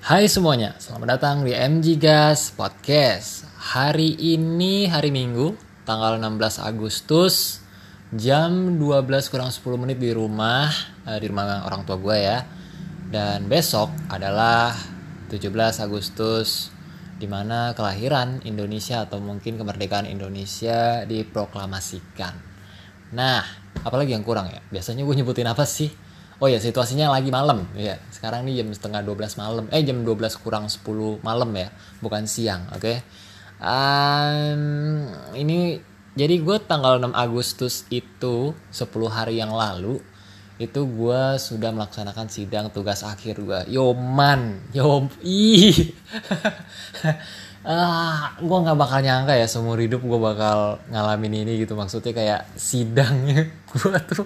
Hai semuanya, selamat datang di MG Gas Podcast. Hari ini hari Minggu, tanggal 16 Agustus, jam 12 kurang 10 menit di rumah, eh, di rumah orang tua gue ya. Dan besok adalah 17 Agustus, di mana kelahiran Indonesia atau mungkin kemerdekaan Indonesia diproklamasikan. Nah, apalagi yang kurang ya? Biasanya gue nyebutin apa sih? Oh ya situasinya lagi malam ya. Sekarang nih jam setengah 12 malam. Eh jam 12 kurang 10 malam ya, bukan siang, oke. Okay? Um, ini jadi gue tanggal 6 Agustus itu 10 hari yang lalu itu gue sudah melaksanakan sidang tugas akhir gue. Yo man, yo ih. ah, gue nggak bakal nyangka ya seumur hidup gue bakal ngalamin ini gitu maksudnya kayak sidangnya gue tuh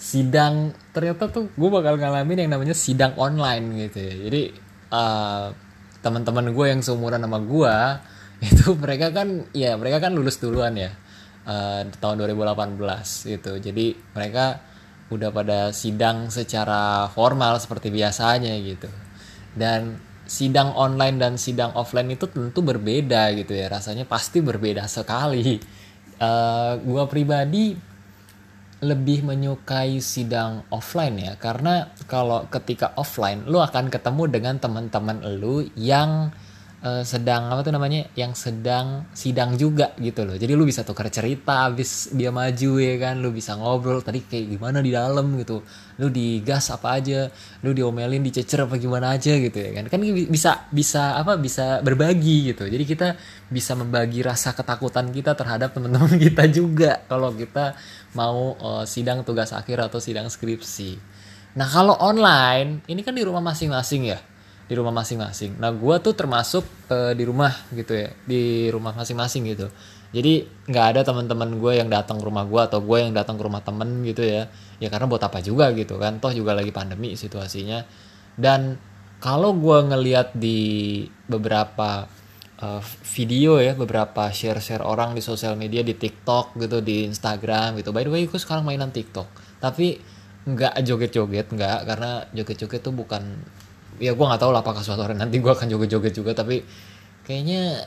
sidang ternyata tuh gue bakal ngalamin yang namanya sidang online gitu ya. Jadi uh, teman-teman gue yang seumuran sama gue itu mereka kan ya mereka kan lulus duluan ya uh, tahun 2018 gitu. Jadi mereka udah pada sidang secara formal seperti biasanya gitu. Dan sidang online dan sidang offline itu tentu berbeda gitu ya rasanya pasti berbeda sekali. Uh, gue pribadi lebih menyukai sidang offline ya. Karena kalau ketika offline lu akan ketemu dengan teman-teman lu yang uh, sedang apa tuh namanya yang sedang sidang juga gitu loh. Jadi lu bisa tukar cerita abis dia maju ya kan? Lu bisa ngobrol tadi kayak gimana di dalam gitu. Lu digas apa aja lu diomelin dicecer apa gimana aja gitu ya kan? Kan bisa bisa apa bisa berbagi gitu. Jadi kita bisa membagi rasa ketakutan kita terhadap teman-teman kita juga kalau kita mau uh, sidang tugas akhir atau sidang skripsi. Nah kalau online ini kan di rumah masing-masing ya, di rumah masing-masing. Nah gue tuh termasuk uh, di rumah gitu ya, di rumah masing-masing gitu. Jadi nggak ada teman-teman gue yang datang ke rumah gue atau gue yang datang ke rumah temen gitu ya. Ya karena buat apa juga gitu kan, toh juga lagi pandemi situasinya. Dan kalau gue ngeliat di beberapa uh, video ya beberapa share-share orang di sosial media di TikTok gitu di Instagram gitu by the way gue sekarang mainan TikTok tapi nggak joget-joget nggak karena joget-joget tuh bukan ya gue nggak tahu lah apakah suatu hari nanti gue akan joget-joget juga tapi kayaknya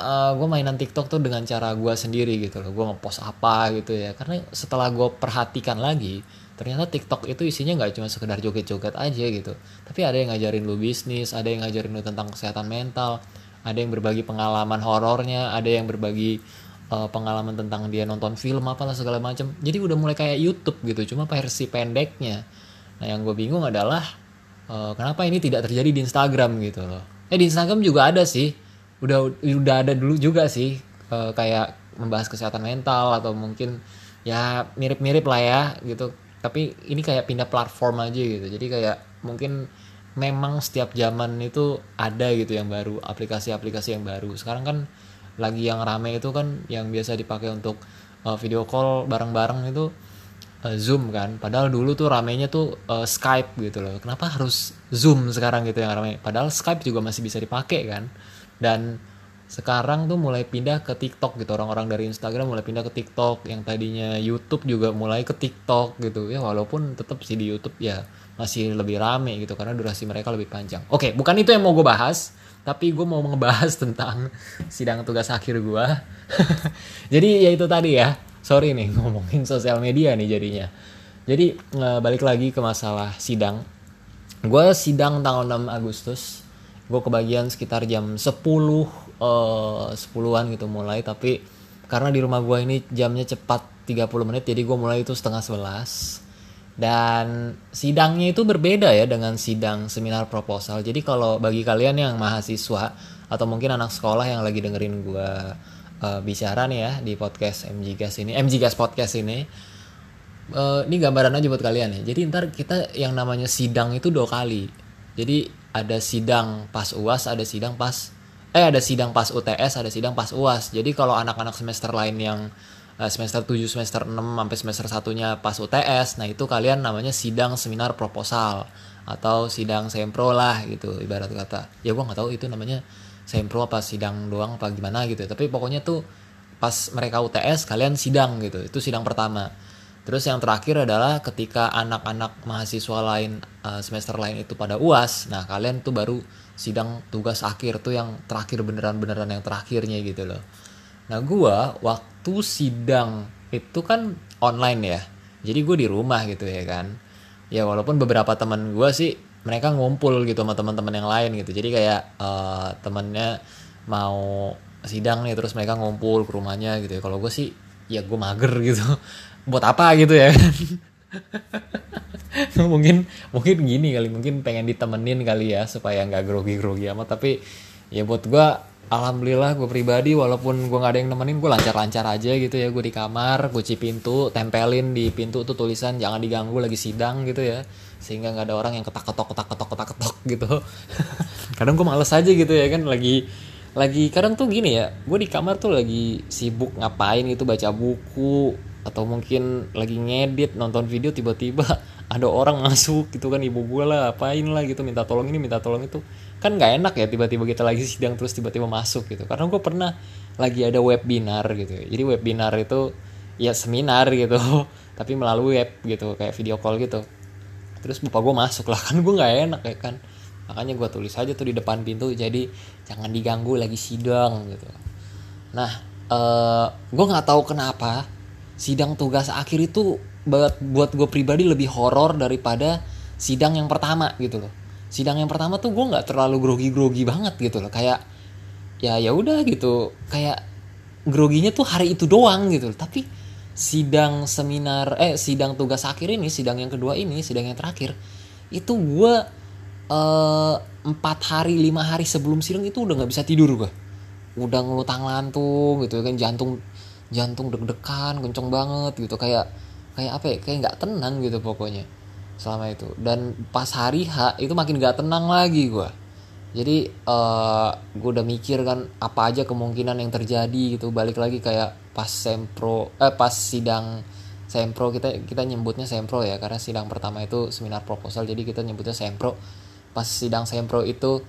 uh, gue mainan TikTok tuh dengan cara gue sendiri gitu loh. Gue ngepost apa gitu ya. Karena setelah gue perhatikan lagi ternyata TikTok itu isinya nggak cuma sekedar joget-joget aja gitu. Tapi ada yang ngajarin lu bisnis ada yang ngajarin lu tentang kesehatan mental ada yang berbagi pengalaman horornya ada yang berbagi uh, pengalaman tentang dia nonton film apalah segala macam. Jadi udah mulai kayak YouTube gitu cuma versi pendeknya. Nah yang gue bingung adalah uh, kenapa ini tidak terjadi di Instagram gitu loh? Eh di Instagram juga ada sih. Udah udah ada dulu juga sih uh, kayak membahas kesehatan mental atau mungkin ya mirip-mirip lah ya gitu. Tapi ini kayak pindah platform aja gitu. Jadi kayak mungkin memang setiap zaman itu ada gitu yang baru aplikasi-aplikasi yang baru. Sekarang kan lagi yang rame itu kan yang biasa dipakai untuk uh, video call bareng-bareng itu uh, Zoom kan. Padahal dulu tuh ramenya tuh uh, Skype gitu loh. Kenapa harus Zoom sekarang gitu yang rame? Padahal Skype juga masih bisa dipakai kan. Dan sekarang tuh mulai pindah ke TikTok gitu. Orang-orang dari Instagram mulai pindah ke TikTok. Yang tadinya YouTube juga mulai ke TikTok gitu. Ya walaupun tetap sih di YouTube ya masih lebih rame gitu. Karena durasi mereka lebih panjang. Oke, bukan itu yang mau gue bahas, tapi gue mau ngebahas tentang sidang tugas akhir gue. Jadi ya itu tadi ya, sorry nih ngomongin sosial media nih jadinya. Jadi balik lagi ke masalah sidang. Gue sidang tanggal 6 Agustus, gue kebagian sekitar jam 10 uh, 10-an gitu mulai tapi karena di rumah gue ini jamnya cepat 30 menit jadi gue mulai itu setengah 11 dan sidangnya itu berbeda ya dengan sidang seminar proposal jadi kalau bagi kalian yang mahasiswa atau mungkin anak sekolah yang lagi dengerin gue uh, bicara nih ya di podcast MG Gas ini MG Gas podcast ini. Uh, ini gambaran aja buat kalian ya jadi ntar kita yang namanya sidang itu dua kali. Jadi ada sidang pas uas ada sidang pas eh ada sidang pas UTS ada sidang pas UAS jadi kalau anak-anak semester lain yang uh, semester 7 semester 6 sampai semester satunya pas UTS nah itu kalian namanya sidang seminar proposal atau sidang sempro lah gitu ibarat kata. Ya gue nggak tahu itu namanya sempro apa sidang doang apa gimana gitu tapi pokoknya tuh pas mereka UTS kalian sidang gitu. Itu sidang pertama. Terus yang terakhir adalah ketika anak-anak mahasiswa lain uh, semester lain itu pada uas nah kalian tuh baru sidang tugas akhir tuh yang terakhir beneran-beneran yang terakhirnya gitu loh. Nah gua waktu sidang itu kan online ya. Jadi gue di rumah gitu ya kan. Ya walaupun beberapa teman gue sih mereka ngumpul gitu sama teman-teman yang lain gitu. Jadi kayak uh, temennya mau sidang nih terus mereka ngumpul ke rumahnya gitu ya. Kalau gue sih ya gue mager gitu. Buat apa gitu ya kan? Mungkin mungkin gini kali mungkin pengen ditemenin kali ya supaya nggak grogi grogi amat. Tapi ya buat gue alhamdulillah gue pribadi walaupun gue nggak ada yang nemenin gue lancar-lancar aja gitu ya. Gue di kamar kunci pintu tempelin di pintu tuh tulisan jangan diganggu lagi sidang gitu ya sehingga nggak ada orang yang ketak ketok ketak ketok ketak ketok gitu. Kadang gue males aja gitu ya kan lagi lagi kadang tuh gini ya gue di kamar tuh lagi sibuk ngapain gitu baca buku atau mungkin lagi ngedit nonton video tiba-tiba ada orang masuk gitu kan ibu gue lah apain lah gitu minta tolong ini minta tolong itu. Kan nggak enak ya tiba-tiba kita lagi sidang terus tiba-tiba masuk gitu. Karena gue pernah lagi ada webinar gitu jadi webinar itu ya seminar gitu tapi melalui web gitu kayak video call gitu terus bapak gue masuk lah kan gue nggak enak ya kan. Makanya gue tulis aja tuh di depan pintu jadi jangan diganggu lagi sidang gitu. Nah uh, eh, gue nggak tahu kenapa sidang tugas akhir itu buat buat gue pribadi lebih horor daripada sidang yang pertama gitu loh. Sidang yang pertama tuh gue nggak terlalu grogi grogi banget gitu loh. Kayak ya ya udah gitu. Kayak groginya tuh hari itu doang gitu loh. Tapi sidang seminar eh sidang tugas akhir ini sidang yang kedua ini sidang yang terakhir itu gue eh, empat hari lima hari sebelum sidang itu udah nggak bisa tidur gue udah ngelutang lantung gitu kan jantung jantung deg-degan kenceng banget gitu kayak kayak apa ya kayak nggak tenang gitu pokoknya selama itu. Dan pas hari H itu makin gak tenang lagi gue jadi uh, eh, gue udah mikir kan apa aja kemungkinan yang terjadi gitu balik lagi kayak pas sempro eh pas sidang sempro kita kita nyebutnya sempro ya karena sidang pertama itu seminar proposal jadi kita nyebutnya sempro. Pas sidang sempro itu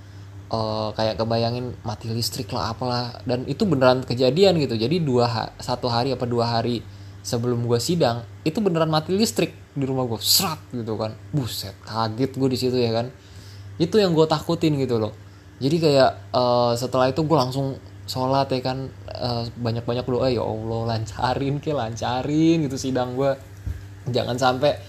uh, kayak kebayangin mati listrik lah apalah. Dan itu beneran kejadian gitu jadi dua ha satu hari apa dua hari sebelum gue sidang itu beneran mati listrik di rumah gue serat gitu kan. Buset kaget gue di situ ya kan. Itu yang gue takutin gitu loh. Jadi kayak uh, setelah itu gue langsung sholat ya kan uh, eh, banyak banyak doa ya allah lancarin ke lancarin gitu sidang gue jangan sampai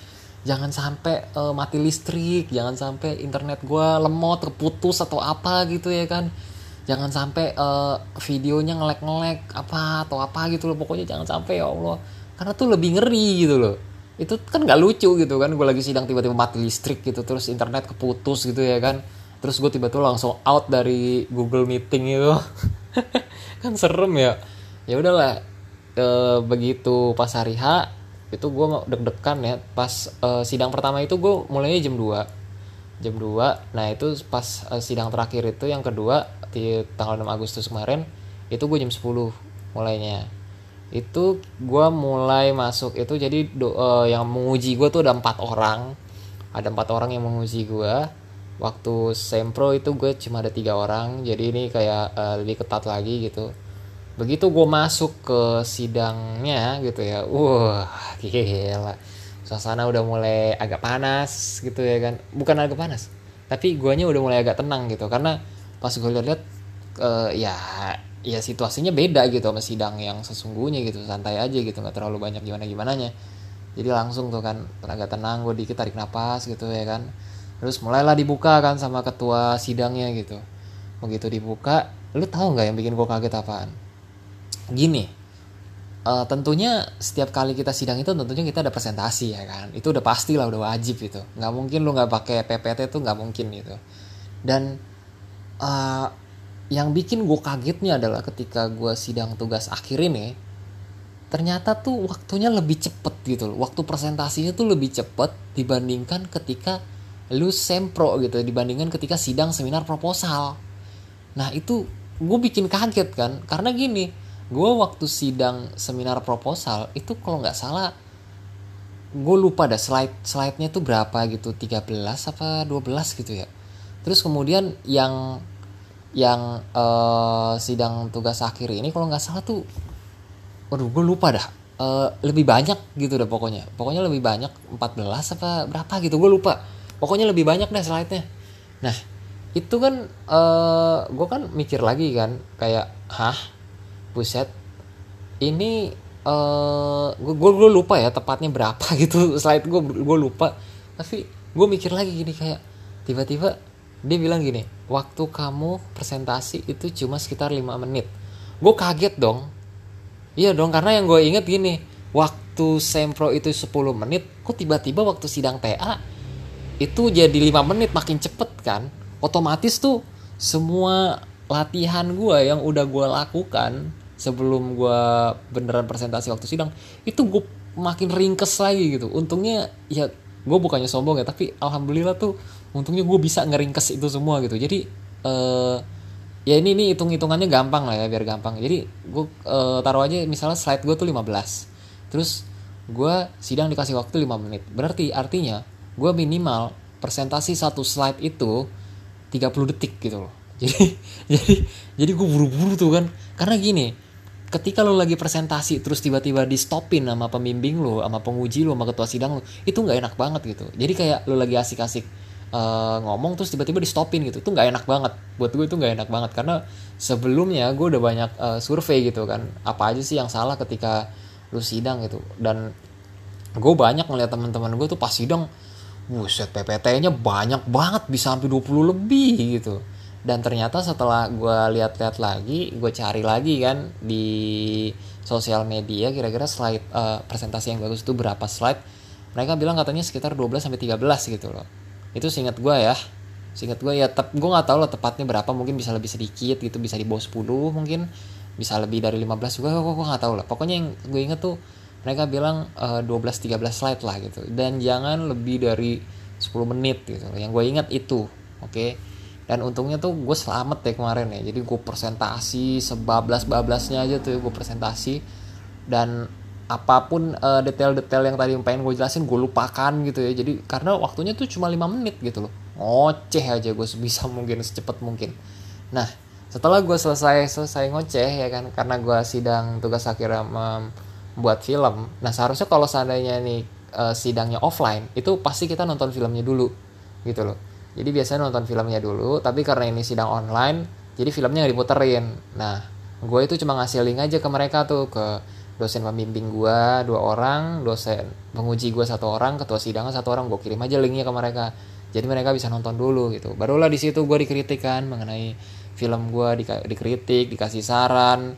jangan sampai uh, mati listrik jangan sampai internet gue lemot terputus atau apa gitu ya kan. Jangan sampai uh, videonya ngelek ngelek apa atau apa gitu loh pokoknya jangan sampai ya allah karena tuh lebih ngeri gitu loh. Itu kan nggak lucu gitu kan gue lagi sidang tiba-tiba mati listrik gitu terus internet keputus gitu ya kan terus gue tiba-tiba langsung out dari Google Meeting itu. Kan serem ya. Ya udahlah e, begitu pas hari H itu gue deg-degan ya. Pas e, sidang pertama itu gue mulainya jam 2 jam 2 nah itu pas e, sidang terakhir itu yang kedua di tanggal 6 Agustus kemarin itu gue jam 10 mulainya. Itu gue mulai masuk itu jadi do, uh, yang menguji gue tuh ada empat orang. Ada empat orang yang menguji gue waktu sempro itu gue cuma ada tiga orang jadi ini kayak uh, lebih ketat lagi gitu. Begitu gue masuk ke sidangnya gitu ya wah gila. Suasana udah mulai agak panas gitu ya kan. Bukan agak panas tapi guanya udah mulai agak tenang gitu. Karena pas gue lihat-lihat uh, ya ya situasinya beda gitu sama sidang yang sesungguhnya gitu. Santai aja gitu nggak terlalu banyak gimana gimana nya jadi langsung tuh kan agak tenang gue dikit tarik nafas gitu ya kan terus mulailah dibuka kan sama ketua sidangnya gitu. Begitu dibuka lu tahu nggak yang bikin gue kaget apaan? Gini uh, tentunya setiap kali kita sidang itu tentunya kita ada presentasi ya kan? Itu udah pasti lah udah wajib gitu. Nggak mungkin lu nggak pakai ppt tuh nggak mungkin gitu. Dan uh, yang bikin gue kagetnya adalah ketika gue sidang tugas akhir ini ternyata tuh waktunya lebih cepet gitu loh. Waktu presentasinya tuh lebih cepet dibandingkan ketika lu sempro gitu dibandingkan ketika sidang seminar proposal. Nah itu gue bikin kaget kan karena gini gue waktu sidang seminar proposal itu kalau nggak salah gue lupa dah slide slide-nya tuh berapa gitu 13 apa 12 gitu ya. Terus kemudian yang yang uh, sidang tugas akhir ini kalau nggak salah tuh waduh gue lupa dah uh, lebih banyak gitu deh pokoknya. Pokoknya lebih banyak 14 apa berapa gitu gue lupa pokoknya lebih banyak deh slide-nya. Nah itu kan uh, gue kan mikir lagi kan kayak hah? Buset. Ini uh, gue gue lupa ya tepatnya berapa gitu slide gue gue lupa. Tapi gue mikir lagi gini kayak tiba-tiba dia bilang gini waktu kamu presentasi itu cuma sekitar 5 menit. Gue kaget dong. Iya dong karena yang gue inget gini waktu sempro itu 10 menit kok tiba-tiba waktu sidang TA itu jadi 5 menit makin cepet kan? Otomatis tuh semua latihan gue yang udah gue lakukan sebelum gue beneran presentasi waktu sidang itu gue makin ringkes lagi gitu. Untungnya ya gue bukannya sombong ya tapi alhamdulillah tuh untungnya gue bisa ngeringkes itu semua gitu. Jadi uh, ya ini ini hitung hitungannya gampang lah ya biar gampang. Jadi gue uh, taruh aja misalnya slide gue tuh 15 terus gue sidang dikasih waktu 5 menit. Berarti artinya gue minimal presentasi satu slide itu 30 detik gitu loh. Jadi jadi jadi gue buru-buru tuh kan. Karena gini ketika lo lagi presentasi terus tiba-tiba di stopin sama pembimbing lo sama penguji lo sama ketua sidang lo itu nggak enak banget gitu. Jadi kayak lo lagi asik-asik uh, ngomong terus tiba-tiba di stopin gitu itu nggak enak banget. Buat gue itu nggak enak banget. Karena sebelumnya gue udah banyak uh, survei gitu kan apa aja sih yang salah ketika lo sidang gitu. Dan gue banyak ngeliat teman-teman gue tuh pas sidang buset PPT-nya banyak banget bisa sampai 20 lebih gitu. Dan ternyata setelah gue lihat-lihat lagi gue cari lagi kan di sosial media kira-kira slide uh, presentasi yang bagus itu berapa slide mereka bilang katanya sekitar 12 sampai 13 gitu loh. Itu singkat gue ya. Singkat gue ya tep, gue nggak tahu lah tepatnya berapa mungkin bisa lebih sedikit gitu bisa di bawah 10 mungkin bisa lebih dari 15 juga gue nggak tahu lah. Pokoknya yang gue inget tuh mereka bilang uh, 12-13 slide lah gitu. Dan jangan lebih dari 10 menit gitu. Yang gue ingat itu oke? Okay? dan untungnya tuh gue selamat ya kemarin ya. Jadi gue presentasi sebablas-bablasnya aja tuh gue presentasi. Dan apa pun uh, detail-detail yang tadi pengen gue jelasin gue lupakan gitu ya. Jadi karena waktunya tuh cuma 5 menit gitu loh. Ngoceh aja gue sebisa mungkin secepat mungkin. Nah setelah gue selesai selesai ngoceh ya kan karena gue sidang tugas akhir buat film. Nah seharusnya kalau seandainya nih uh, sidangnya offline itu pasti kita nonton filmnya dulu gitu loh. Jadi biasanya nonton filmnya dulu tapi karena ini sidang online jadi filmnya nggak diputerin. Nah gue itu cuma ngasih link aja ke mereka tuh ke dosen pembimbing gue dua orang dosen penguji gue satu orang ketua sidangnya satu orang gue kirim aja linknya ke mereka. Jadi mereka bisa nonton dulu gitu. Barulah di situ gue dikritikan mengenai film gue di, dikritik dikasih saran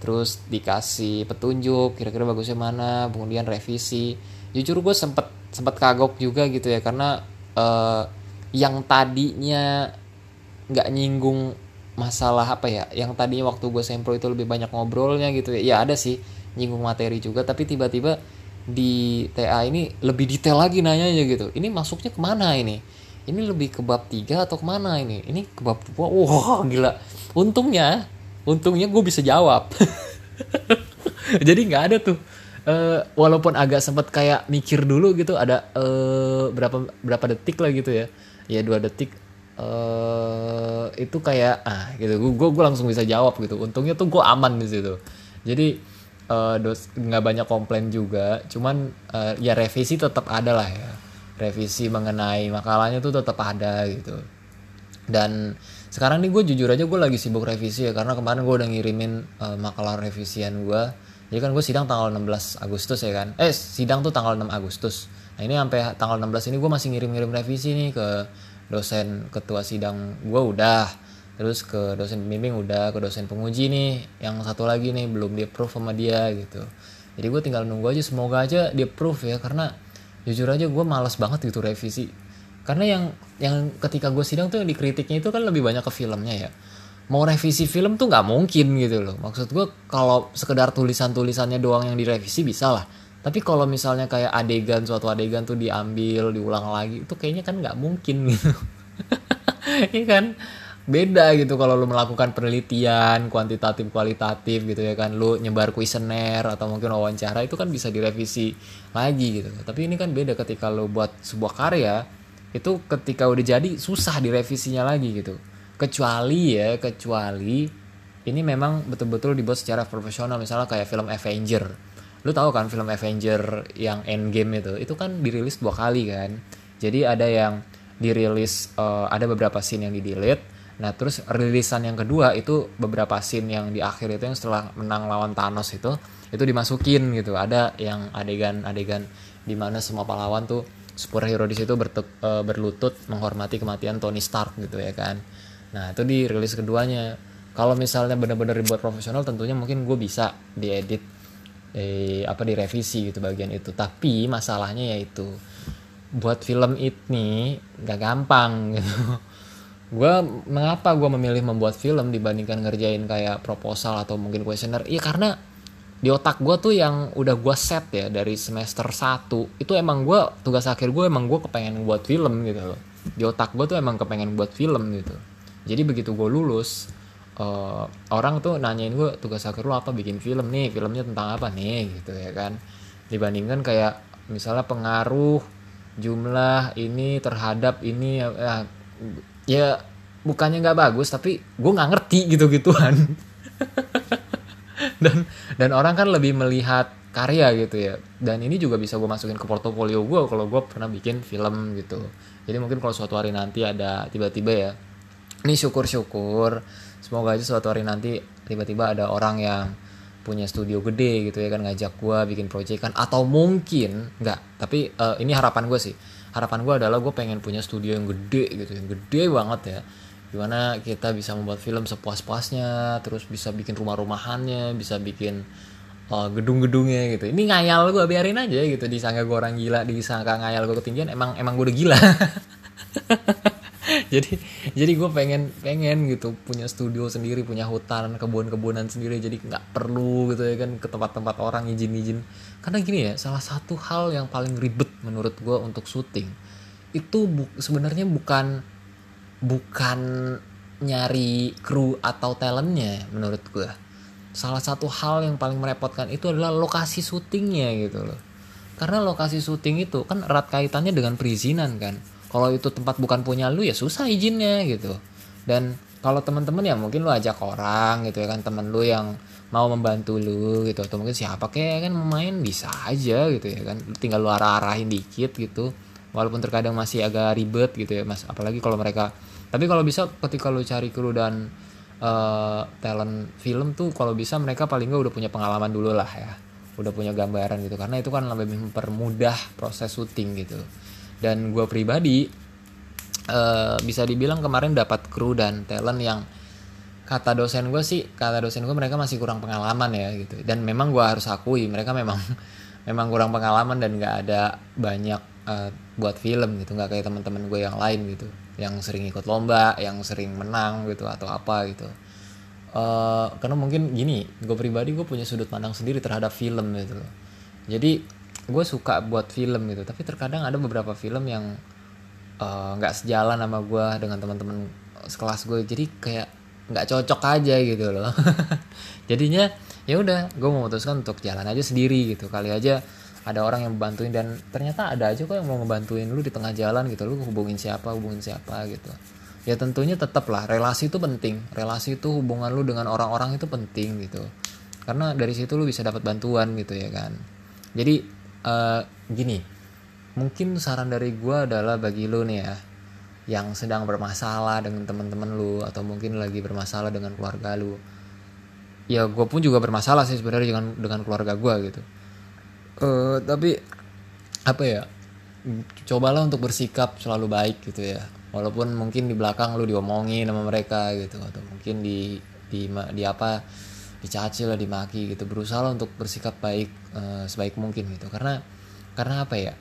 terus dikasih petunjuk kira-kira bagusnya mana kemudian revisi. Jujur gue sempet sempet kagok juga gitu ya karena uh, yang tadinya nggak nyinggung masalah apa ya yang tadinya waktu gue sempro itu lebih banyak ngobrolnya gitu ya ya ada sih nyinggung materi juga tapi tiba-tiba di TA ini lebih detail lagi nanya aja gitu. Ini masuknya ke mana ini? Ini lebih ke bab 3 atau ke mana ini? Ini ke bab 2 wah gila. Untungnya untungnya gue bisa jawab. Jadi nggak ada tuh. Uh, walaupun agak sempet kayak mikir dulu gitu ada uh, berapa berapa detik lah gitu ya. Ya dua detik. Uh, itu kayak ah gitu. Gue gue langsung bisa jawab gitu. Untungnya tuh gue aman di situ. Jadi uh, nggak banyak komplain juga. Cuman uh, ya revisi tetap ada lah ya. Revisi mengenai makalahnya tuh tetap ada gitu. Dan sekarang nih gue jujur aja gue lagi sibuk revisi ya karena kemarin gue udah ngirimin uh, makalah revisian gue jadi kan gue sidang tanggal 16 Agustus ya kan? Eh sidang tuh tanggal 6 Agustus. Nah ini sampai tanggal 16 ini gue masih ngirim-ngirim revisi nih ke dosen ketua sidang gue udah. Terus ke dosen pembimbing udah ke dosen penguji nih yang satu lagi nih belum di approve sama dia gitu. Jadi gue tinggal nunggu aja semoga aja di approve ya karena jujur aja gue males banget gitu revisi karena yang yang ketika gue sidang tuh yang dikritiknya itu kan lebih banyak ke filmnya ya. Mau revisi film tuh nggak mungkin gitu loh. Maksud gue kalau sekedar tulisan tulisannya doang yang direvisi bisa lah. Tapi kalau misalnya kayak adegan suatu adegan tuh diambil diulang lagi itu kayaknya kan nggak mungkin gitu. Ya kan? Beda gitu kalau lu melakukan penelitian kuantitatif kualitatif gitu ya kan. Lu nyebar kuesioner atau mungkin wawancara itu kan bisa direvisi lagi gitu. Tapi ini kan beda ketika lu buat sebuah karya itu ketika udah jadi susah direvisinya lagi gitu. Kecuali ya kecuali ini memang betul-betul dibuat secara profesional. Misalnya kayak film Avenger. Lu tahu kan film Avenger yang Endgame itu? Itu kan dirilis dua kali kan? Jadi ada yang dirilis uh, ada beberapa scene yang di delete nah terus rilisan yang kedua itu beberapa scene yang di akhir itu yang setelah menang lawan Thanos itu itu dimasukin gitu. Ada yang adegan-adegan di mana semua pahlawan tuh superhero di situ bertuk, uh, berlutut menghormati kematian Tony Stark gitu ya kan. Nah itu di rilis keduanya. Kalau misalnya benar-benar dibuat profesional tentunya mungkin gue bisa diedit eh, apa direvisi gitu bagian itu. Tapi masalahnya yaitu buat film ini gak gampang gitu. Gue mengapa gue memilih membuat film dibandingkan ngerjain kayak proposal atau mungkin questionnaire? Iya karena di otak gue tuh yang udah gue set ya dari semester 1 itu emang gue tugas akhir gue emang gue kepengen buat film gitu loh. Di otak gue tuh emang kepengen buat film gitu. Jadi begitu gue lulus uh, orang tuh nanyain gue tugas akhir lo apa? Bikin film nih filmnya tentang apa nih? Gitu ya kan. Dibandingkan kayak misalnya pengaruh jumlah ini terhadap ini ya, ya bukannya nggak bagus tapi gue nggak ngerti gitu gituan dan dan orang kan lebih melihat karya gitu ya. Dan ini juga bisa gue masukin ke portofolio gue kalau gue pernah bikin film gitu. Jadi mungkin kalau suatu hari nanti ada tiba-tiba ya ini syukur-syukur semoga aja suatu hari nanti tiba-tiba ada orang yang punya studio gede gitu ya kan ngajak gue bikin project kan. Atau mungkin nggak tapi uh, ini harapan gue sih. Harapan gue adalah gue pengen punya studio yang gede gitu yang gede banget ya gimana kita bisa membuat film sepuas-puasnya terus bisa bikin rumah-rumahannya bisa bikin uh, gedung-gedungnya gitu. Ini ngayal gue biarin aja gitu. Disangka gue orang gila disangka ngayal gue ketinggian emang emang gue udah gila. Jadi jadi gue pengen pengen gitu punya studio sendiri punya hutan kebun-kebunan sendiri. Jadi nggak perlu gitu ya kan ke tempat-tempat orang izin-izin. Karena gini ya salah satu hal yang paling ribet menurut gue untuk syuting itu bu sebenarnya bukan bukan nyari kru atau talentnya menurut gue salah satu hal yang paling merepotkan itu adalah lokasi syutingnya gitu loh. Karena lokasi syuting itu kan erat kaitannya dengan perizinan kan. Kalau itu tempat bukan punya lu ya susah izinnya gitu. Dan kalau teman-teman ya mungkin lu ajak orang gitu ya kan temen lu yang mau membantu lu gitu atau mungkin siapa kayak kan main bisa aja gitu ya kan. Tinggal lu arah-arahin dikit gitu. Walaupun terkadang masih agak ribet gitu ya mas. Apalagi kalau mereka tapi kalau bisa ketika lu cari kru dan uh, talent film tuh kalau bisa mereka paling nggak udah punya pengalaman dulu lah ya. Udah punya gambaran gitu. Karena itu kan lebih mempermudah proses syuting gitu. Dan gue pribadi uh, bisa dibilang kemarin dapat kru dan talent yang kata dosen gue sih kata dosen gue mereka masih kurang pengalaman ya gitu. Dan memang gue harus akui mereka memang memang kurang pengalaman dan nggak ada banyak uh, buat film gitu. Nggak kayak teman-teman gue yang lain gitu yang sering ikut lomba yang sering menang gitu atau apa gitu. Uh, karena mungkin gini gue pribadi gue punya sudut pandang sendiri terhadap film gitu jadi gue suka buat film gitu tapi terkadang ada beberapa film yang eh, nggak uh, sejalan sama gue dengan teman-teman sekelas gue jadi kayak nggak cocok aja gitu loh. Jadinya ya udah gue memutuskan untuk jalan aja sendiri gitu. Kali aja ada orang yang membantuin dan ternyata ada aja kok yang mau ngebantuin lu di tengah jalan gitu. Lu hubungin siapa hubungin siapa gitu. Ya tentunya tetap lah relasi itu penting. Relasi itu hubungan lu dengan orang-orang itu penting gitu. Karena dari situ lu bisa dapat bantuan gitu ya kan. Jadi uh, gini mungkin saran dari gue adalah bagi lo nih ya yang sedang bermasalah dengan teman-teman lu atau mungkin lagi bermasalah dengan keluarga lu. Ya gue pun juga bermasalah sih sebenarnya dengan dengan keluarga gue gitu uh, tapi apa ya cobalah untuk bersikap selalu baik gitu ya. Walaupun mungkin di belakang lu diomongin sama mereka gitu atau mungkin di di di apa dicaci lah dimaki gitu. Berusaha untuk bersikap baik uh, sebaik mungkin gitu. Karena karena apa ya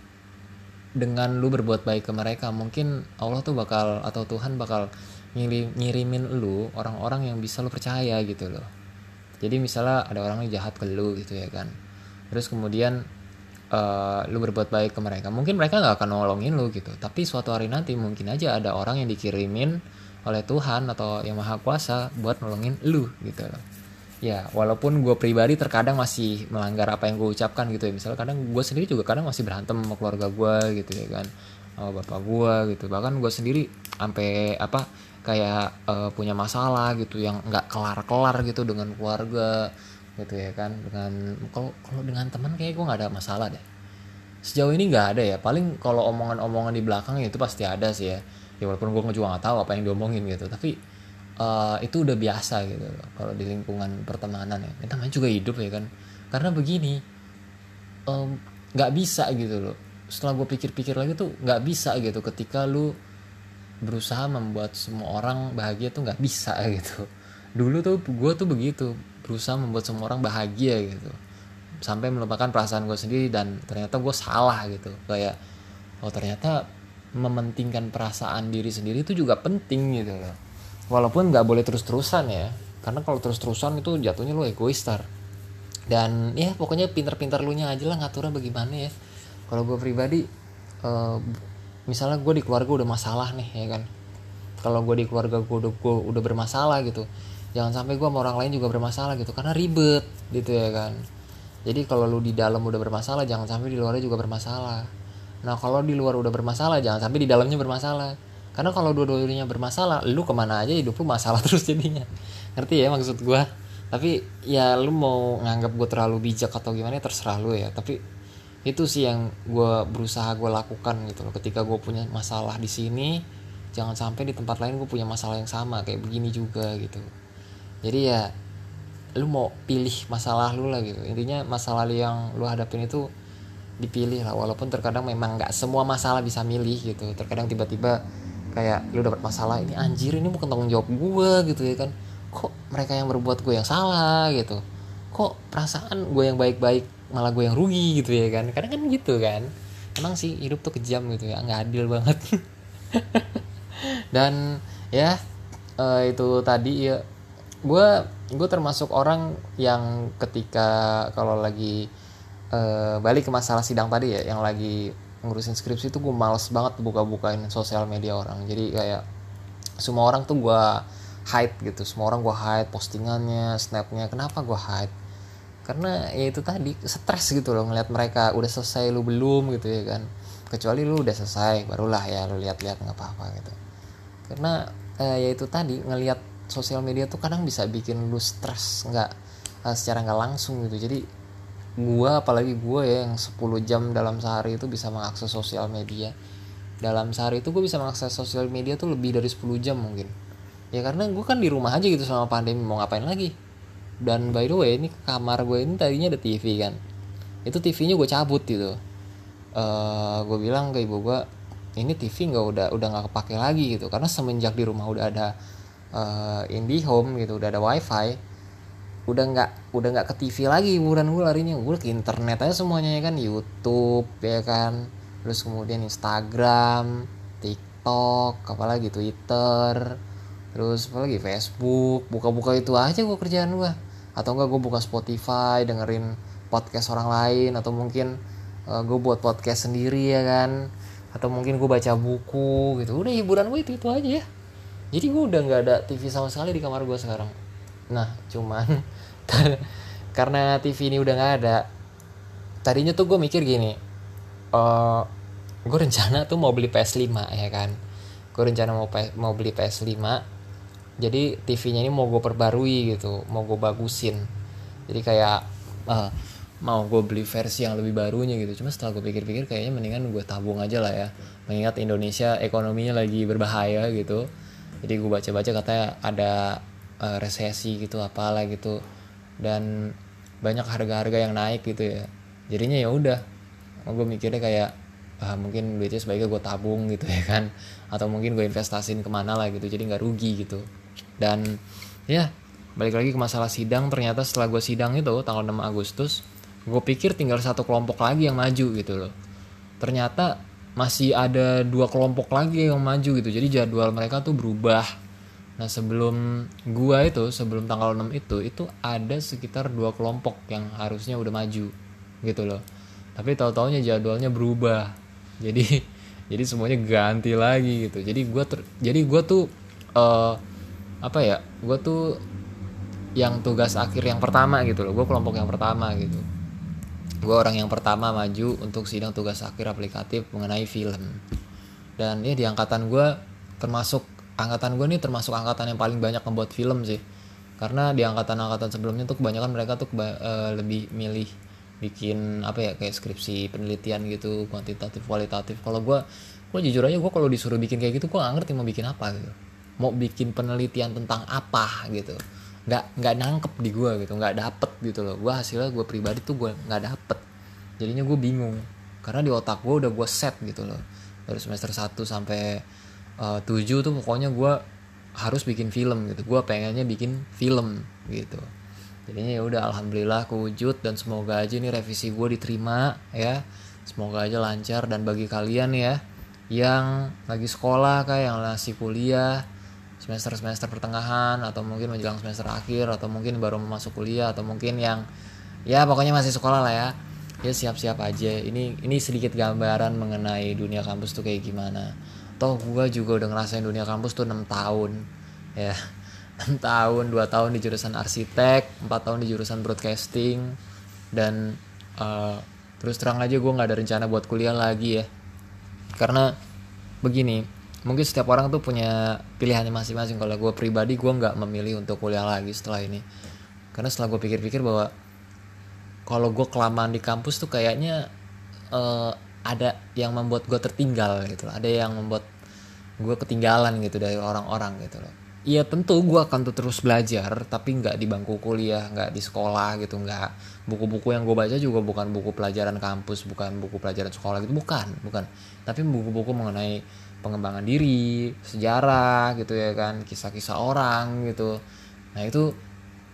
dengan lu berbuat baik ke mereka mungkin Allah tuh bakal atau Tuhan bakal ngirim, ngirimin lu orang-orang yang bisa lu percaya gitu loh. Jadi misalnya ada orang yang jahat ke lu gitu ya kan terus kemudian uh, lu berbuat baik ke mereka. Mungkin mereka nggak akan nolongin lu gitu. Tapi suatu hari nanti mungkin aja ada orang yang dikirimin oleh Tuhan atau yang maha kuasa buat nolongin lu gitu loh. Ya walaupun gue pribadi terkadang masih melanggar apa yang gue ucapkan gitu ya. Misalnya kadang gue sendiri juga kadang masih berantem sama keluarga gue gitu ya kan. Sama bapak gue gitu. Bahkan gue sendiri sampai apa kayak uh, punya masalah gitu yang nggak kelar kelar gitu dengan keluarga gitu ya kan dengan kalau kalau dengan teman kayak gue nggak ada masalah deh. Sejauh ini nggak ada ya paling kalau omongan-omongan di belakang itu pasti ada sih ya. Ya walaupun gue juga nggak tahu apa yang diomongin gitu tapi uh, itu udah biasa gitu kalau di lingkungan pertemanan ya. Itu namanya juga hidup ya kan. Karena begini nggak um, bisa gitu loh. Setelah gue pikir-pikir lagi tuh nggak bisa gitu ketika lu berusaha membuat semua orang bahagia tuh nggak bisa gitu. Dulu tuh gue tuh begitu berusaha membuat semua orang bahagia gitu. Sampai melupakan perasaan gue sendiri dan ternyata gue salah gitu. Kayak oh ternyata mementingkan perasaan diri sendiri itu juga penting gitu loh. Walaupun nggak boleh terus-terusan ya karena kalau terus-terusan itu jatuhnya lo egois tar. Dan ya pokoknya pinter-pinter lu nya aja lah ngaturnya bagaimana ya. Kalau gue pribadi uh, misalnya gue di keluarga udah masalah nih ya kan. Kalau gue di keluarga gue udah gue udah bermasalah gitu jangan sampai gue sama orang lain juga bermasalah gitu karena ribet gitu ya kan. Jadi kalau lu di dalam udah bermasalah jangan sampai di luarnya juga bermasalah. Nah kalau di luar udah bermasalah jangan sampai di dalamnya bermasalah. Karena kalau dua-duanya bermasalah lu ke mana aja hidup lu masalah terus jadinya. Ngerti ya maksud gue tapi ya lu mau nganggap gue terlalu bijak atau gimana ya terserah lu ya. Tapi itu sih yang gue berusaha gue lakukan gitu loh. Ketika gue punya masalah di sini jangan sampai di tempat lain gue punya masalah yang sama kayak begini juga gitu jadi ya lu mau pilih masalah lu lah gitu. Intinya masalah yang lu hadapin itu dipilih lah. Walaupun terkadang memang nggak semua masalah bisa milih gitu. Terkadang tiba-tiba kayak lu dapat masalah ini anjir ini bukan tanggung jawab gue gitu ya kan. Kok mereka yang berbuat gue yang salah? gitu. Kok perasaan gue yang baik-baik malah gue yang rugi? gitu ya kan. Kadang kan gitu kan. Emang sih hidup tuh kejam gitu ya nggak adil banget. Dan ya uh, itu tadi ya gue gue termasuk orang yang ketika kalau lagi uh, balik ke masalah sidang tadi ya yang lagi ngurusin skripsi itu gue males banget buka-bukain sosial media orang. Jadi kayak semua orang tuh gue hide gitu. Semua orang gue hide postingannya snapnya. Kenapa gue hide? Karena ya itu tadi stres gitu loh ngeliat mereka udah selesai lu belum gitu ya kan. Kecuali lu udah selesai barulah ya lu lihat-lihat nggak apa-apa gitu. Karena eh, ya itu tadi ngelihat sosial media tuh kadang bisa bikin lu stres nggak eh, secara nggak langsung gitu. Jadi gua apalagi gua ya yang 10 jam dalam sehari itu bisa mengakses sosial media. Dalam sehari itu gue bisa mengakses sosial media tuh lebih dari 10 jam mungkin. Ya karena gue kan di rumah aja gitu sama pandemi mau ngapain lagi? Dan by the way ini kamar gue ini tadinya ada TV kan. Itu TV-nya gue cabut gitu. Uh, eh, gue bilang ke ibu gue ini TV nggak udah udah nggak kepake lagi gitu karena semenjak di rumah udah ada uh, IndiHome gitu udah ada WiFi udah nggak udah nggak ke TV lagi hiburan gue larinya. Gue ke internet aja semuanya ya kan? YouTube ya kan? Terus kemudian Instagram TikTok apalagi Twitter terus apalagi Facebook. Buka-buka itu aja gue kerjaan gue atau enggak gue buka Spotify dengerin podcast orang lain atau mungkin uh, eh, gue buat podcast sendiri ya kan? Atau mungkin gue baca buku gitu. Udah hiburan gue itu itu aja ya jadi gue udah nggak ada TV sama sekali di kamar gue sekarang. Nah cuman karena TV ini udah nggak ada tadinya tuh gue mikir gini uh, eh, gue rencana tuh mau beli PS5 ya kan? Gue rencana mau mau beli PS5 jadi TV-nya ini mau gue perbarui gitu mau gue bagusin. Jadi kayak uh, mau gue beli versi yang lebih barunya gitu. Cuma setelah gue pikir-pikir kayaknya mendingan gue tabung aja lah ya. Mengingat Indonesia ekonominya lagi berbahaya gitu jadi gue baca-baca katanya ada uh, resesi gitu apalah gitu. Dan banyak harga-harga yang naik gitu ya. Jadinya ya udah gue mikirnya kayak ah, mungkin duitnya sebaiknya gue tabung gitu ya kan. Atau mungkin gue investasiin ke mana lah gitu jadi nggak rugi gitu. Dan ya balik lagi ke masalah sidang. Ternyata setelah gue sidang itu tanggal 6 Agustus gue pikir tinggal satu kelompok lagi yang maju gitu loh. Ternyata masih ada dua kelompok lagi yang maju gitu. Jadi jadwal mereka tuh berubah. Nah sebelum gua itu sebelum tanggal 6 itu itu ada sekitar dua kelompok yang harusnya udah maju gitu loh. Tapi tahu taunya jadwalnya berubah. Jadi jadi semuanya ganti lagi gitu. Jadi gua ter, jadi gua tuh uh, apa ya gue tuh yang tugas akhir yang pertama gitu loh. Gue kelompok yang pertama gitu gue orang yang pertama maju untuk sidang tugas akhir aplikatif mengenai film. Dan ya di angkatan gue termasuk angkatan gue nih termasuk angkatan yang paling banyak membuat film sih. Karena di angkatan-angkatan sebelumnya tuh kebanyakan mereka tuh keba- uh, lebih milih bikin apa ya kayak skripsi penelitian gitu kuantitatif kualitatif. Kalau gue gue jujur aja gue kalau disuruh bikin kayak gitu gue gak ngerti mau bikin apa gitu. Mau bikin penelitian tentang apa gitu nggak nggak nangkep di gue gitu nggak dapet gitu loh. Gue hasilnya gue pribadi tuh gue nggak dapet. Jadinya gue bingung. Karena di otak gue udah gue set gitu loh. Dari semester 1 sampai uh, 7 tuh pokoknya gue harus bikin film gitu. Gue pengennya bikin film gitu. Jadinya ya udah alhamdulillah kewujud dan semoga aja nih revisi gue diterima ya. Semoga aja lancar dan bagi kalian ya yang lagi sekolah kayak yang masih kuliah semester semester pertengahan atau mungkin menjelang semester akhir atau mungkin baru masuk kuliah atau mungkin yang ya pokoknya masih sekolah lah ya. Ya siap-siap aja. Ini ini sedikit gambaran mengenai dunia kampus tuh kayak gimana. Toh gue juga udah ngerasain dunia kampus tuh 6 tahun. Ya 6 tahun 2 tahun di jurusan arsitek 4 tahun di jurusan broadcasting dan uh, terus terang aja gue nggak ada rencana buat kuliah lagi ya. Karena begini mungkin setiap orang tuh punya pilihannya masing-masing. Kalau gue pribadi gue nggak memilih untuk kuliah lagi setelah ini. Karena setelah gue pikir-pikir bahwa kalau gue kelamaan di kampus tuh kayaknya uh, ada yang membuat gue tertinggal gitu loh. ada yang membuat gue ketinggalan gitu dari orang-orang gitu loh. Iya tentu gue akan terus belajar tapi nggak di bangku kuliah nggak di sekolah gitu nggak. Buku-buku yang gue baca juga bukan buku pelajaran kampus bukan buku pelajaran sekolah gitu bukan bukan. Tapi buku-buku mengenai pengembangan diri sejarah gitu ya kan kisah-kisah orang gitu. Nah itu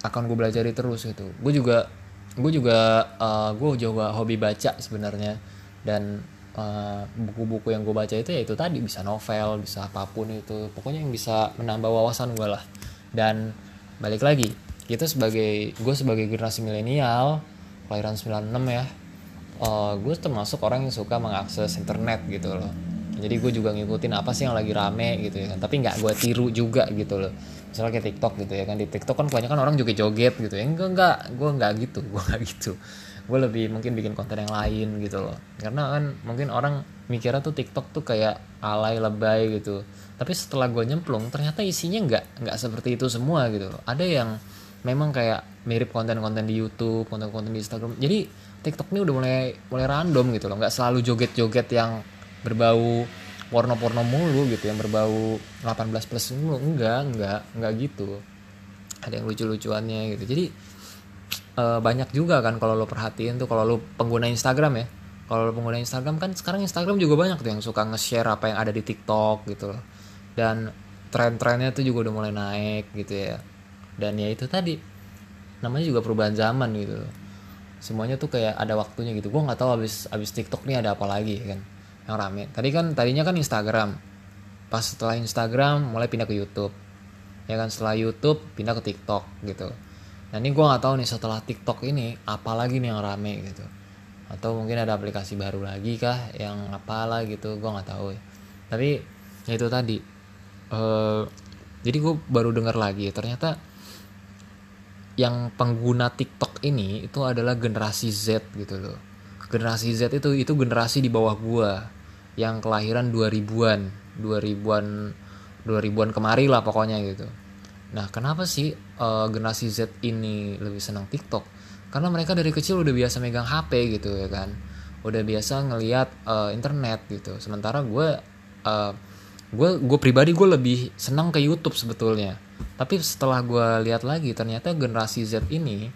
akan gue belajari terus gitu. Gue juga gue juga uh, gue juga hobi baca sebenarnya. Dan buku-buku uh, yang gue baca itu ya itu tadi bisa novel bisa apa pun itu. Pokoknya yang bisa menambah wawasan gue lah. Dan balik lagi kita sebagai gue sebagai generasi milenial kelahiran 96 ya uh, gue termasuk orang yang suka mengakses internet gitu loh jadi gue juga ngikutin apa sih yang lagi rame gitu ya kan. Tapi nggak gue tiru juga gitu loh. Misalnya kayak TikTok gitu ya kan. Di TikTok kan kebanyakan orang juga joget gitu ya. Enggak enggak. Gue nggak gitu gue nggak gitu. Gue lebih mungkin bikin konten yang lain gitu loh. Karena kan mungkin orang mikirnya tuh TikTok tuh kayak alay lebay gitu. Tapi setelah gue nyemplung ternyata isinya nggak nggak seperti itu semua gitu loh. Ada yang memang kayak mirip konten-konten di YouTube konten-konten di Instagram. Jadi TikTok ini udah mulai mulai random gitu loh. Nggak selalu joget-joget yang berbau porno-porno mulu gitu yang berbau 18 plus mulu. Enggak enggak enggak gitu. Ada yang lucu-lucuannya gitu. Jadi uh, banyak juga kan kalau lo perhatiin tuh kalau lo pengguna Instagram ya. Kalau lo pengguna Instagram kan sekarang Instagram juga banyak tuh yang suka nge-share apa yang ada di TikTok gitu loh. Dan tren-trennya tuh juga udah mulai naik gitu ya. Dan ya itu tadi namanya juga perubahan zaman gitu loh. Semuanya tuh kayak ada waktunya gitu. Gue nggak tahu abis abis TikTok nih ada apa lagi kan yang rame tadi kan tadinya kan Instagram pas setelah Instagram mulai pindah ke YouTube ya kan setelah YouTube pindah ke TikTok gitu Nah ini gue nggak tahu nih setelah TikTok ini apalagi nih yang rame gitu. Atau mungkin ada aplikasi baru lagi kah yang apalah gitu gue nggak tahu ya. Tapi ya itu tadi. Uh, jadi gue baru dengar lagi ternyata yang pengguna TikTok ini itu adalah generasi Z gitu loh. Generasi Z itu itu generasi di bawah gue yang kelahiran 2000-an, 2000-an 2000-an kemari lah pokoknya gitu Nah, kenapa sih uh, generasi Z ini lebih senang TikTok? Karena mereka dari kecil udah biasa megang HP gitu ya kan. Udah biasa ngelihat uh, internet gitu. Sementara gue uh, gue gue pribadi gue lebih senang ke YouTube sebetulnya. Tapi setelah gue lihat lagi ternyata generasi Z ini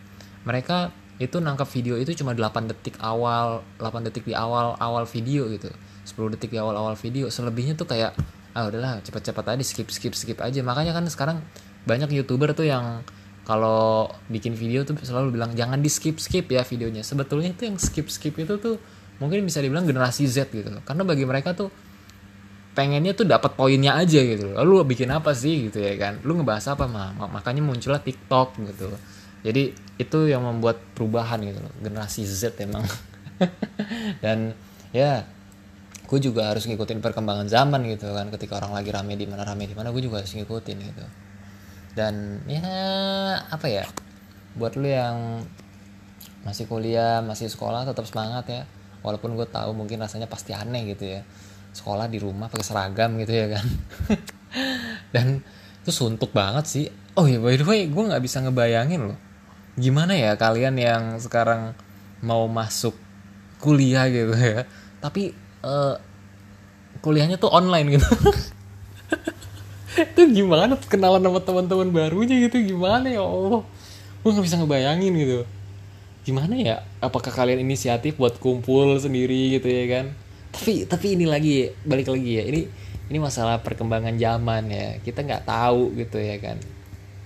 mereka itu nangkap video itu cuma 8 detik awal 8 detik di awal awal video gitu. 10 detik di awal awal video. Selebihnya tuh kayak ah udahlah cepet-cepet aja skip skip skip aja. Makanya kan sekarang banyak youtuber tuh yang kalau bikin video tuh selalu bilang jangan di skip skip ya videonya. Sebetulnya itu yang skip skip itu tuh mungkin bisa dibilang generasi Z gitu karena bagi mereka tuh pengennya tuh dapat poinnya aja gitu loh. Lu bikin apa sih? gitu ya kan. Lu ngebahas apa mah makanya muncullah TikTok gitu. Jadi itu yang membuat perubahan gitu loh. Generasi Z emang. Dan ya gue juga harus ngikutin perkembangan zaman gitu kan. Ketika orang lagi rame di mana rame di mana gue juga harus ngikutin gitu. Dan ya apa ya buat lu yang masih kuliah masih sekolah tetap semangat ya. Walaupun gue tahu mungkin rasanya pasti aneh gitu ya. Sekolah di rumah pakai seragam gitu ya kan. Dan itu suntuk banget sih. Oh ya by the way gue nggak bisa ngebayangin loh gimana ya kalian yang sekarang mau masuk kuliah gitu ya? Tapi uh, kuliahnya tuh online gitu. Itu gimana kenalan sama teman-teman barunya gitu? Gimana ya Allah? Gue nggak bisa ngebayangin gitu. Gimana ya? Apakah kalian inisiatif buat kumpul sendiri gitu ya kan? Tapi tapi ini lagi balik lagi ya. Ini ini masalah perkembangan zaman ya. Kita nggak tahu gitu ya kan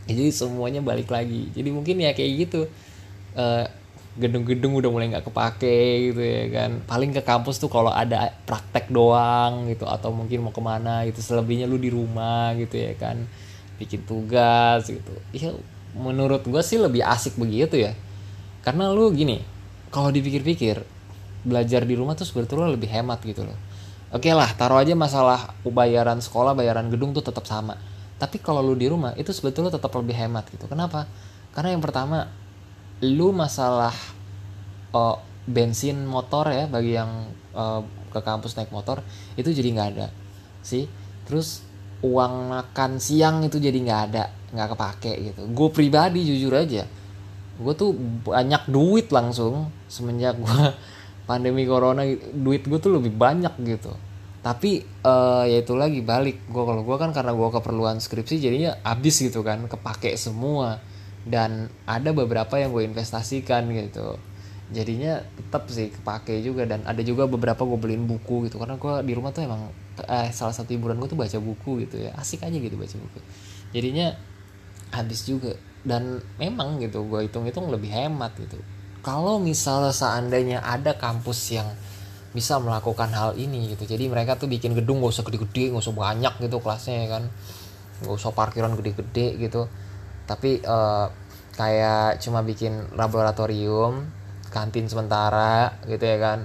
jadi semuanya balik lagi. Jadi mungkin ya kayak gitu. Uh, gedung-gedung udah mulai nggak kepake gitu ya kan. Paling ke kampus tuh kalau ada praktek doang gitu atau mungkin mau ke mana gitu. Selebihnya lu di rumah gitu ya kan. Bikin tugas gitu. Ya menurut gue sih lebih asik begitu ya. Karena lu gini kalau dipikir-pikir belajar di rumah tuh sebetulnya lebih hemat gitu loh. Oke lah taruh aja masalah bayaran sekolah bayaran gedung tuh tetap sama tapi kalau lu di rumah itu sebetulnya tetap lebih hemat gitu. Kenapa? Karena yang pertama lu masalah uh, bensin motor ya bagi yang uh, ke kampus naik motor itu jadi nggak ada. Sih? Terus uang makan siang itu jadi nggak ada nggak kepake gitu. Gue pribadi jujur aja gue tuh banyak duit langsung semenjak gue pandemi corona duit gue tuh lebih banyak gitu tapi uh, ya itu lagi balik. Gue kalau gue kan karena gue keperluan skripsi jadinya habis gitu kan kepake semua. Dan ada beberapa yang gue investasikan gitu. Jadinya tetap sih kepake juga. Dan ada juga beberapa gue beliin buku gitu. Karena gue di rumah tuh emang eh, salah satu hiburan gue tuh baca buku gitu ya. Asik aja gitu baca buku. Jadinya habis juga. Dan memang gitu gue hitung-hitung lebih hemat gitu. Kalau misalnya seandainya ada kampus yang bisa melakukan hal ini gitu. Jadi mereka tuh bikin gedung gak usah gede-gede gak usah banyak gitu kelasnya ya kan. Gak usah parkiran gede-gede gitu. Tapi uh, kayak cuma bikin laboratorium kantin sementara gitu ya kan.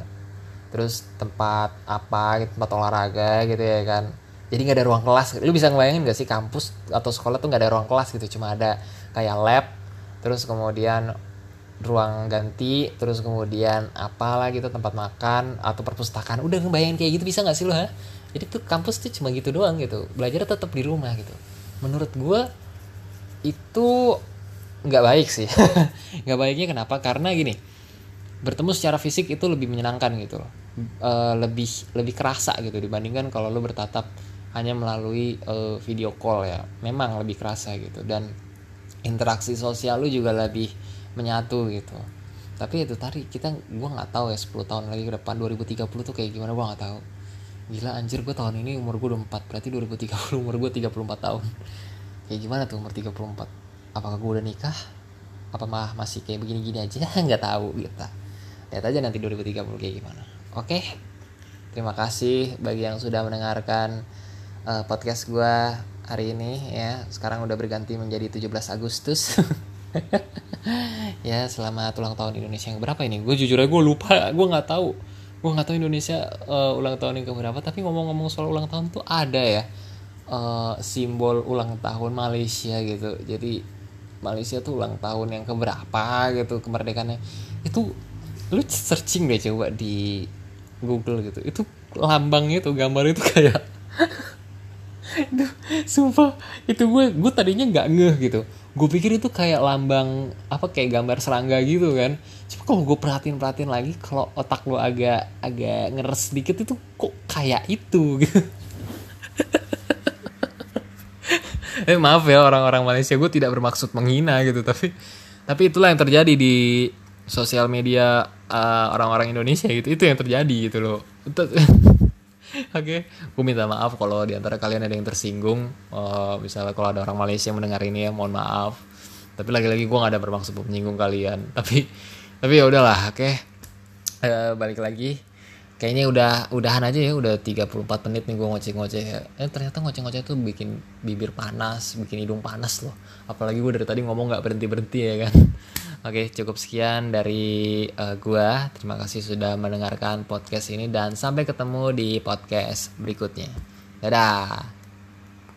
Terus tempat apa gitu, tempat olahraga gitu ya kan. Jadi nggak ada ruang kelas. Lu bisa ngebayangin gak sih kampus atau sekolah tuh nggak ada ruang kelas gitu. Cuma ada kayak lab terus kemudian ruang ganti terus kemudian apalah gitu tempat makan atau perpustakaan. Udah ngebayangin kayak gitu bisa nggak sih lo ha? Jadi tuh kampus tuh cuma gitu doang gitu. Belajar tetap di rumah gitu. Menurut gue itu nggak baik sih. Nggak baiknya kenapa? Karena gini bertemu secara fisik itu lebih menyenangkan gitu loh. E, lebih lebih kerasa gitu dibandingkan kalau lo bertatap hanya melalui e, video call ya. Memang lebih kerasa gitu. Dan interaksi sosial lo juga lebih menyatu gitu. Tapi itu tadi kita gue nggak tahu ya 10 tahun lagi ke depan 2030 tuh kayak gimana gue nggak tahu. Gila anjir gue tahun ini umur gue udah 4 berarti 2030 umur gue 34 tahun. Kayak gimana tuh umur 34 apakah gue udah nikah? Apa mah masih kayak begini-gini aja? Nggak tahu gitu. Lihat aja nanti 2030 kayak gimana. Oke terima kasih bagi yang sudah mendengarkan uh, podcast gue hari ini ya. Sekarang udah berganti menjadi 17 Agustus ya selamat ulang tahun Indonesia yang berapa ini? Gue jujur aja gue lupa. Gue nggak tahu. Gue nggak tahu Indonesia uh, ulang tahun yang keberapa. Tapi ngomong-ngomong soal ulang tahun tuh ada ya uh, simbol ulang tahun Malaysia gitu. Jadi Malaysia tuh ulang tahun yang keberapa gitu kemerdekaannya. Itu lu searching deh coba di Google gitu. Itu lambangnya tuh gambar itu kayak itu sumpah. Itu gue gue tadinya nggak ngeh gitu gue pikir itu kayak lambang apa kayak gambar serangga gitu kan. Cuma kalau gue perhatiin perhatiin lagi kalau otak lo agak agak ngeres sedikit itu kok kayak itu gitu. Eh maaf ya orang-orang Malaysia gue tidak bermaksud menghina gitu tapi tapi itulah yang terjadi di sosial media uh, orang-orang Indonesia gitu. Itu yang terjadi gitu loh Oke, okay. gue minta maaf kalau di antara kalian ada yang tersinggung. Uh, misalnya kalau ada orang Malaysia yang mendengar ini ya, mohon maaf. Tapi lagi-lagi gue gak ada bermaksud menyinggung kalian. Tapi, tapi ya udahlah, oke. Okay. Uh, eh, balik lagi kayaknya udah udahan aja ya udah 34 menit nih gue ngoceh-ngoceh. Eh ternyata ngoceh-ngoceh tuh bikin bibir panas, bikin hidung panas loh. Apalagi gue dari tadi ngomong nggak berhenti-berhenti ya kan. Oke, cukup sekian dari uh, gue. Terima kasih sudah mendengarkan podcast ini dan sampai ketemu di podcast berikutnya. Dadah.